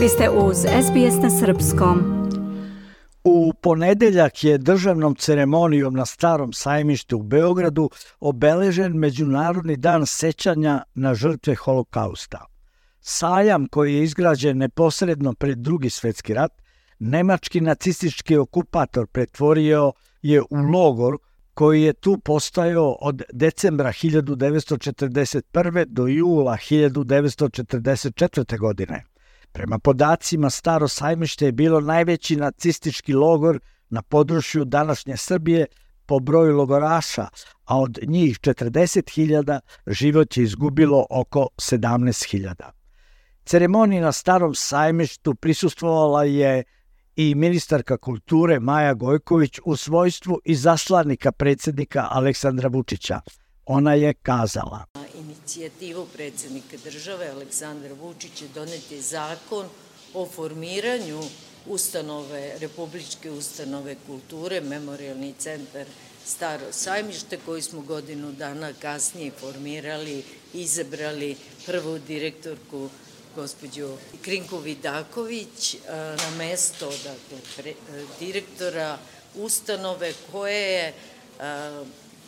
Vi ste uz SBS na Srpskom. U ponedeljak je državnom ceremonijom na Starom sajmištu u Beogradu obeležen Međunarodni dan sećanja na žrtve holokausta. Sajam koji je izgrađen neposredno pred drugi svetski rat, nemački nacistički okupator pretvorio je u logor koji je tu postajao od decembra 1941. do jula 1944. godine. Prema podacima, Staro sajmište je bilo najveći nacistički logor na području današnje Srbije po broju logoraša, a od njih 40.000 život je izgubilo oko 17.000. Ceremoniji na Starom sajmištu prisustvovala je i ministarka kulture Maja Gojković u svojstvu i zaslanika predsednika Aleksandra Vučića. Ona je kazala. Inicijativu predsednika države Aleksandra Vučića doneti zakon o formiranju ustanove, Republičke ustanove kulture, Memorialni centar Staro sajmište, koji smo godinu dana kasnije formirali, izabrali prvu direktorku gospođu Krinku Vidaković na mesto dakle, pre, direktora ustanove koje je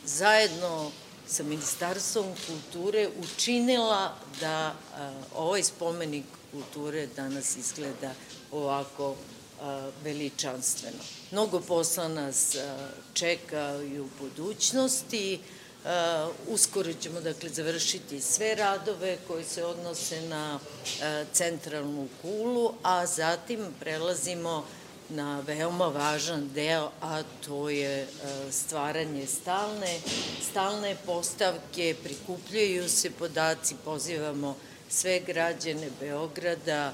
zajedno sa Ministarstvom kulture učinila da ovaj spomenik kulture danas izgleda ovako veličanstveno. Mnogo posla nas čeka i u budućnosti. Uskoro ćemo dakle završiti sve radove koji se odnose na centralnu kulu, a zatim prelazimo na veoma važan deo, a to je uh, stvaranje stalne, stalne postavke, prikupljaju se podaci, pozivamo sve građane Beograda,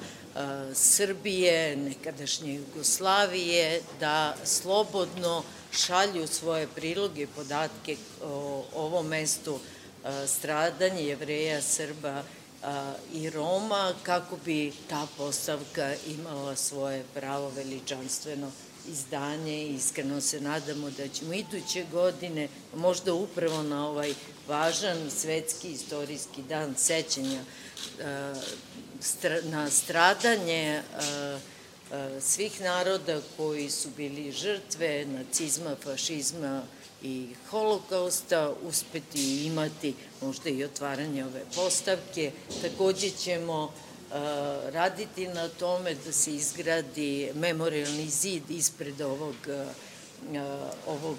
Srbije, nekadašnje Jugoslavije, da slobodno šalju svoje priloge, podatke o ovom mestu stradanja jevreja, Srba i Roma, kako bi ta postavka imala svoje pravo veličanstveno izdanje i iskreno se nadamo da ćemo iduće godine, možda upravo na ovaj važan svetski istorijski dan sećanja na stradanje svih naroda koji su bili žrtve nacizma, fašizma i holokausta, uspeti imati možda i otvaranje ove postavke. Takođe ćemo raditi na tome da se izgradi memorialni zid ispred ovog ovog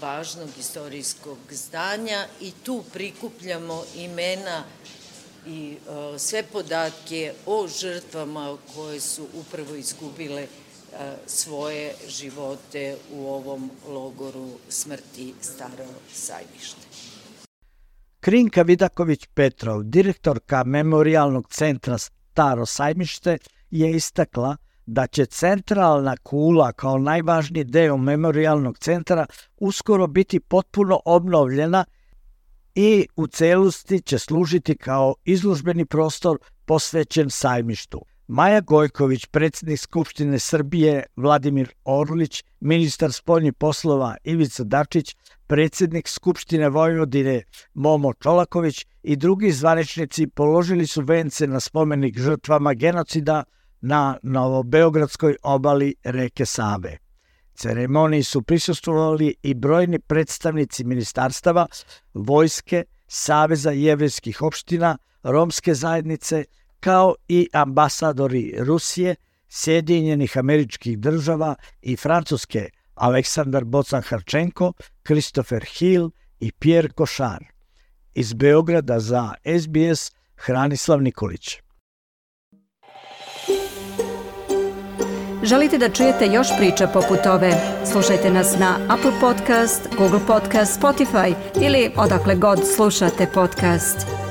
važnog istorijskog zdanja i tu prikupljamo imena i e, sve podatke o žrtvama koje su upravo izgubile e, svoje živote u ovom logoru smrti Staro sajmište. Krinka Vidaković-Petrov, direktorka Memorialnog centra Staro sajmište, je istakla da će centralna kula kao najvažniji deo memorialnog centra uskoro biti potpuno obnovljena i u celosti će služiti kao izložbeni prostor posvećen sajmištu. Maja Gojković, predsednik Skupštine Srbije Vladimir Orlić, ministar spoljnih poslova Ivica Dačić, predsednik Skupštine Vojvodine Momo Čolaković i drugi zvaničnici položili su vence na spomenik žrtvama genocida na Novobeogradskoj obali reke Save. Ceremoniji su prisustvovali i brojni predstavnici ministarstava, vojske, Saveza jevrijskih opština, romske zajednice, kao i ambasadori Rusije, Sjedinjenih američkih država i Francuske Aleksandar Bocan-Harčenko, Christopher Hill i Pierre Košar. Iz Beograda za SBS Hranislav Nikolić. Želite da čujete još priča poput ove? Slušajte nas na Apple Podcast, Google Podcast, Spotify ili odakle god slušate podcast.